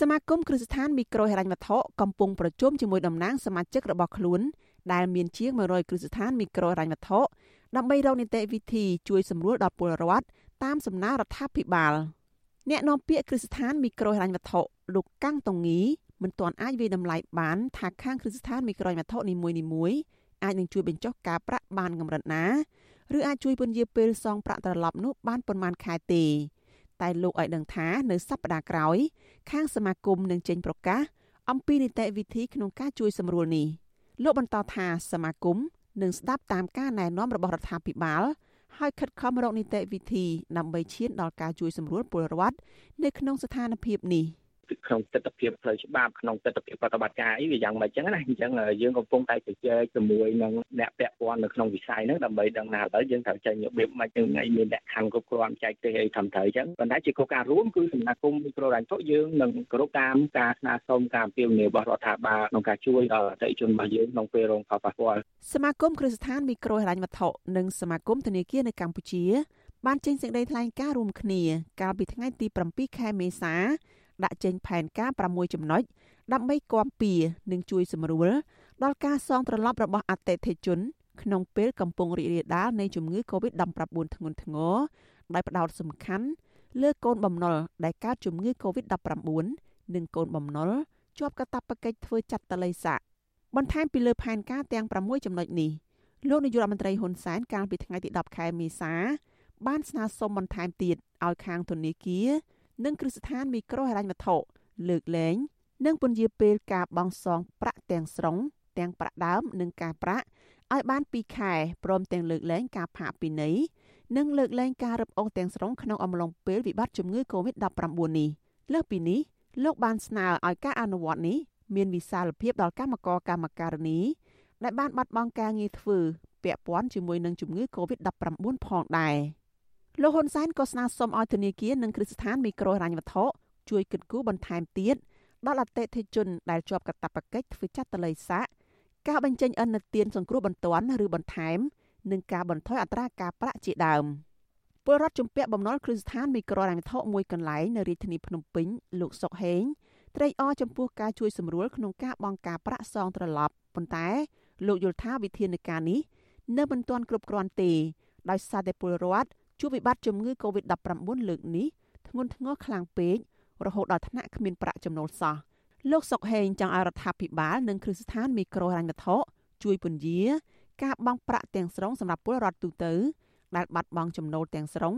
សមាគមគ្រឹះស្ថានមីក្រូហិរញ្ញវត្ថុកំពុងប្រជុំជាមួយតំណាងសមាជិករបស់ខ្លួនដែលមានជាង100គ្រឹះស្ថានមីក្រូហិរញ្ញវត្ថុដើម្បីរកនីតិវិធីជួយសម្រួលដល់ពលរដ្ឋតាមសំណើរដ្ឋាភិបាលអ្នកនាំពាក្យគ្រឹះស្ថានមីក្រូហិរញ្ញវត្ថុលោកកាំងតងងីមិនទាន់អាចវិតម្លៃបានថាខាងគ្រឹះស្ថានមីក្រូហិរញ្ញវត្ថុនីមួយៗអាចនឹងជួយបញ្ចុះការប្រាក់បានកម្រិតណាឬអាចជួយពន្យាពេលសងប្រាក់ត្រឡប់នោះបានប៉ុន្មានខែទេ តែលោកឲ្យដឹងថានៅសប្តាហ៍ក្រោយ ខាងសមាគមនឹងចេញប្រកាសអំពីនីតិវិធីក្នុងការជួយសម្រួលនេះលោកបន្តថាសមាគមនឹងស្ដាប់តាមការណែនាំរបស់រដ្ឋាភិបាលហើយខិតខំរកនីតិវិធីដើម្បីឈានដល់ការជួយសម្រួលពលរដ្ឋនៅក្នុងស្ថានភាពនេះ។ ក្នុងទស្សនវិជ្ជាផ្លូវច្បាប់ក្នុងទស្សនវិជ្ជាប្រតិបត្តិការអីវាយ៉ាងម៉េចចឹងណាអញ្ចឹងយើងកំពុងតែជជែកជាមួយនឹងអ្នកពាក់ព័ន្ធនៅក្នុងវិស័យហ្នឹងដើម្បីដឹងថាតើយើងត្រូវចេញរបៀបម៉េចនឹងឯមានលក្ខខណ្ឌគ្រប់គ្រាន់ចែកទេសអីត្រឹមត្រូវចឹងប៉ុន្តែជាគោលការណ៍រួមគឺសមាគមមីក្រូរ៉ាញ់ទុយើងនឹងគោរពតាមការស្នើសុំការអំពាវនាវរបស់រដ្ឋាភិបាលក្នុងការជួយដល់អតិថិជនរបស់យើងក្នុងពេលរងផលប៉ះពាល់សមាគមគ្រឹះស្ថានមីក្រូហិរញ្ញវត្ថុនិងសមាគមធនាគារនៅកម្ពុជាបានចេញសេចក្តីថ្លែងការណ៍រួមគ្នា កាលពីថ្ងៃទី7ខែមេសា ដាក់ចេញផែនការ6ចំណុចដើម្បីគាំពៀនិងជួយសម្រួលដល់ការសងត្រឡប់របស់អតិថិជន ក្នុងពេលកំពុងរីករាលដាលនៃជំងឺ Covid-19 ធ្ងន់ធ្ងរដោយផ្ដោតសំខាន់លើកូនបំណុលដែលកើតជំងឺ Covid-19 និងកូនបំណុលជាប់កាតព្វកិច្ចធ្វើចាត់តល័យស័កបន្ថែមពីលើផែនការទាំង6ចំណុចនេះលោកនាយករដ្ឋមន្ត្រីហ៊ុនសែនកាលពីថ្ងៃទី10ខែមេសា បានស្នើសុំបន្ថែមទៀតឲ្យខាងធនាគារ និងគ្រឹះស្ថានមីក្រូហិរញ្ញវត្ថុលើកលែងនិងពន្យាពេលការបង់សងប្រាក់ទាំងស្រុងទាំងប្រាក់ដើមនិងការប្រាក់ឲ្យបាន2ខែព្រមទាំងលើកលែងការផាកពិន័យនិងលើកលែងការរឹបអូសទាំងស្រុងក្នុងអំឡុងពេលវិបត្តិជំងឺ Covid-19 នេះលើសពីនេះលោកបានស្នើឲ្យការអនុវត្តនេះមានវិសាលភាពដល់កម្មករកម្មការិនីដែលបានបាត់បង់ការងារធ្វើពាក់ព័ន្ធជាមួយនឹងជំងឺ Covid-19 ផងដែរ។ លោកហ៊ុនសែនក៏ស្នើសុំឲ្យធនាគារនិងគ្រឹះស្ថានមីក្រូហិរញ្ញវត្ថុជួយគិតគូរបន្ថែមទៀតដល់អតិថិជនដែលជាប់កាតព្វកិច្ចធ្វើចាត់តល័យស័កការបញ្ចេញអនុទានសង្គ្រោះបន្ទាន់ឬបន្ថែមនិងការបន្ថយអត្រាការប្រាក់ជាដើមពលរដ្ឋជំពាក់បំណុលគ្រឹះស្ថានមីក្រូហិរញ្ញវត្ថុមួយកន្លែងនៅរាជធានីភ្នំពេញលោកសុកហេងត្រេកអរចំពោះការជួយសម្រួលក្នុងការបង់ការប្រាក់សងត្រឡប់ប៉ុន្តែលោកយល់ថាវិធានការនេះនៅមិនទាន់គ្រប់គ្រាន់ទេដោយសារតែពលរដ្ឋ ជួបវិបត្តិជំងឺ Covid-19 លើកនេះធ្ងន់ធ្ងរខ្លាំងពេករហូតដល់ថ្នាក់គ្មានប្រាក់ចំណូលសោះលោកសុកហេងចង់ឲ្យរដ្ឋាភិបាលនិងគ្រឹះស្ថានមីក្រូហិរញ្ញវត្ថុជួយពន្យាការបង់ប្រាក់ទាំងស្រុងសម្រាប់ពលរដ្ឋទូទៅដែលបាត់បង់ចំណូលទាំងស្រុង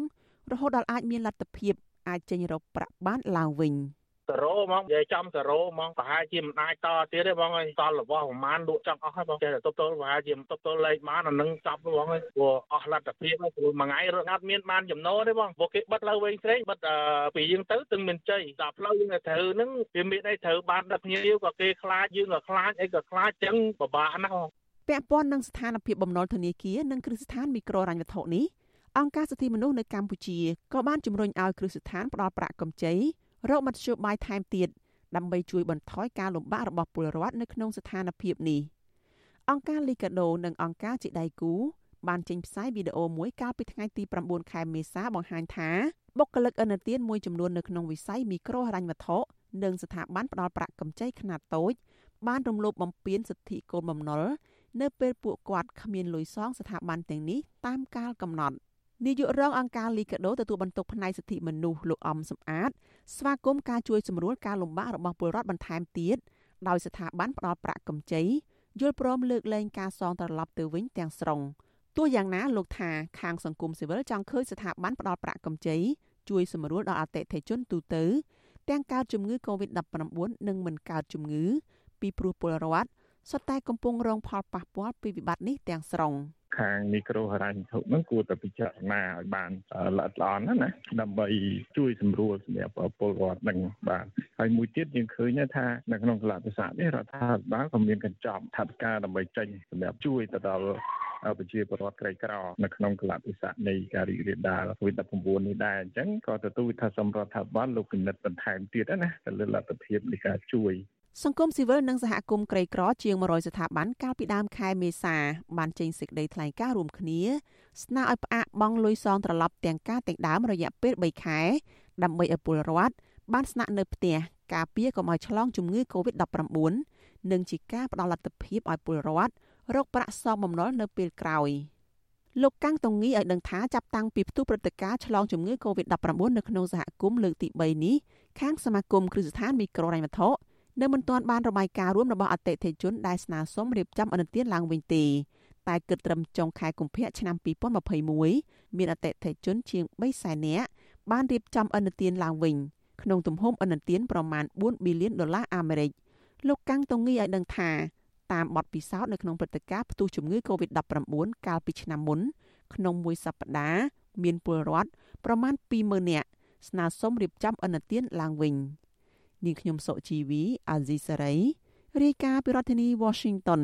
រហូតដល់អាចមានលទ្ធភាពអាចចេញរកប្រាក់បានឡើងវិញ។ 0ហ្មងនិយាយចំ0ហ្មងប្រហែលជាមិនអាចតទៀតទេបងអើយសល់របស់ប្រហែលលក់ចង់អស់ហើយបងចេះតែទប់ទល់ប្រហែលជាទប់ទល់លេខបានអានឹងចប់បងអើយព្រោះអស់លទ្ធភាពហើយព្រោះមួយថ្ងៃរត់អត់មានបានចំណូលទេបងព្រោះគេបិទលើវិញស្រេងបិទពីយើងទៅទឹងមានជ័យដល់ផ្លូវយើងទៅត្រូវហ្នឹងវាមានអីត្រូវបានដឹកភ្ញៀវក៏គេខ្លាចយើងក៏ខ្លាចអីក៏ខ្លាចចឹងពិបាកណាស់បងពាក់ព័ន្ធនឹងស្ថានភាពបំណុលធនាគារនិងគ្រឹះស្ថានមីក្រូរញ្ញវត្ថុនេះអង្គការសិទ្ធិមនុស្សនៅកម្ពុជាក៏បានជំរុញឲ្យគ្រឹះស្ថានផ្ដល់ប្រាក់កម្ចី រកមធ្យោបាយថែមទៀតដើម្បីជួយបន្ថយការលំបាករបស់ពលរដ្ឋនៅក្នុងស្ថានភាពនេះអង្គការលីកាដូនិងអង្គការជាដៃគូបានចេញផ្សាយវីដេអូមួយកាលពីថ្ងៃទី9ខែមេសាបង្ហាញថាបុគ្គលិកអនុទានមួយចំនួននៅក្នុងវិស័យមីក្រូហិរញ្ញវត្ថុនិងស្ថាប័នផ្ដល់ប្រាក់កម្ចីខ្នាតតូច បានរំលោភបំពានសិទ្ធិកូនបំណុលនៅពេលពួកគាត់គ្មានលុយសងស្ថាប័នទាំងនេះតាមកាលកំណត់ នាយករងអង្គការលីកាដូទទួលបន្ទុកផ្នែកសិទ្ធិមនុស្សលោកអំសំអាតស្វាគមន៍ការជួយសម្រួលការលំបាករបស់ពលរដ្ឋបន្ថែមទៀតដោយស្ថាប័នផ្ដល់ប្រាក់កម្ចីយល់ព្រមលើកលែងការសងត្រឡប់ទៅវិញទាំងស្រុងទោះយ៉ាងណាលោកថាខាងសង្គមស៊ីវិលចង់ឃើញស្ថាប័នផ្ដល់ប្រាក់កម្ចីជួយសម្រួលដល់អតិថិជនទូទៅទាំងកើតជំងឺ Covid-19 និងមិនកើតជំងឺ ពីព្រោះពលរដ្ឋសុទ្ធតែកំពុងរងផលប៉ះពាល់ពីវិបត្តិនេះទាំងស្រុង។ ខាងមីក្រូហិរញ្ញវត្ថុហ្នឹងគួរតែពិចារណាឲ្យបានល្អិតល្អន់ណាណាដើម្បីជួយសម្រួលសម្រាប់ពលរដ្ឋនឹងបាទហើយមួយទៀតយើងឃើញថានៅក្នុងកលតិស័កនេះរដ្ឋាភិបាលក៏មានកញ្ចប់ថវិកាដើម្បីចេញសម្រាប់ជួយទៅដល់ប្រជាពលរដ្ឋក្រីក្រនៅក្នុងកលតិស័កនៃការរីករាលដាល COVID-19 នេះដែរអញ្ចឹងក៏ទទូចថាសម្រាប់រដ្ឋាភិបាលលោកពិនិត្យបន្ថែមទៀតណាទៅលើលទ្ធភាពនៃការជួយ សង្គមស៊ីវិលនិងសហគមន៍ក្រីក្រជាង100ស្ថាប័នកាលពីដើមខែមេសាបានចេញសេចក្តីថ្លែងការណ៍រួមគ្នាស្នើឲ្យផ្អាកបង់លុយសងត្រឡប់ទាំងការទាំងដើមរយៈពេល3ខែដើម្បីឲ្យពលរដ្ឋបានស្នាក់នៅផ្ទះការពារកុំឲ្យឆ្លងជំងឺ Covid-19 និងជាការផ្ដល់លទ្ធភាពឲ្យពលរដ្ឋរកប្រាក់សងបំណុលនៅពេលក្រោយលោកកាំងតុងងីឲ្យដឹងថាចាប់តាំងពីផ្ទុះព្រឹត្តិការណ៍ឆ្លងជំងឺ Covid-19 នៅក្នុងសហគមន៍លើកទី3នេះខាងសមាគមគ្រឹះស្ថានមីក្រូហិរញ្ញវត្ថុ នៅមិនទាន់បានរបាយការណ៍រួមរបស់អតិថិជនដែលស្នើសុំរៀបចំអនុទានឡើងវិញទេតែគិតត្រឹមចុងខែកុម្ភៈឆ្នាំ2021មានអតិថិជនជាង3សែននាក់បានរៀបចំអនុទានឡើងវិញក្នុងទំហំអនុទានប្រមាណ4ប៊ីលានដុល្លារអាមេរិកលោកកាំងតុងងីឲ្យដឹងថាតាមបទពិសោធន៍នៅក្នុងព្រឹត្តិការណ៍ផ្ទុះជំងឺ Covid-19 កាលពីឆ្នាំមុនក្នុងមួយសប្តាហ៍មានពលរដ្ឋប្រមាណ20,000នាក់ស្នើសុំរៀបចំអនុទានឡើងវិញ នាងខ្ញុំសុជីវីអាស៊ីសេរីរាយការណ៍ពីរដ្ឋធានី Washington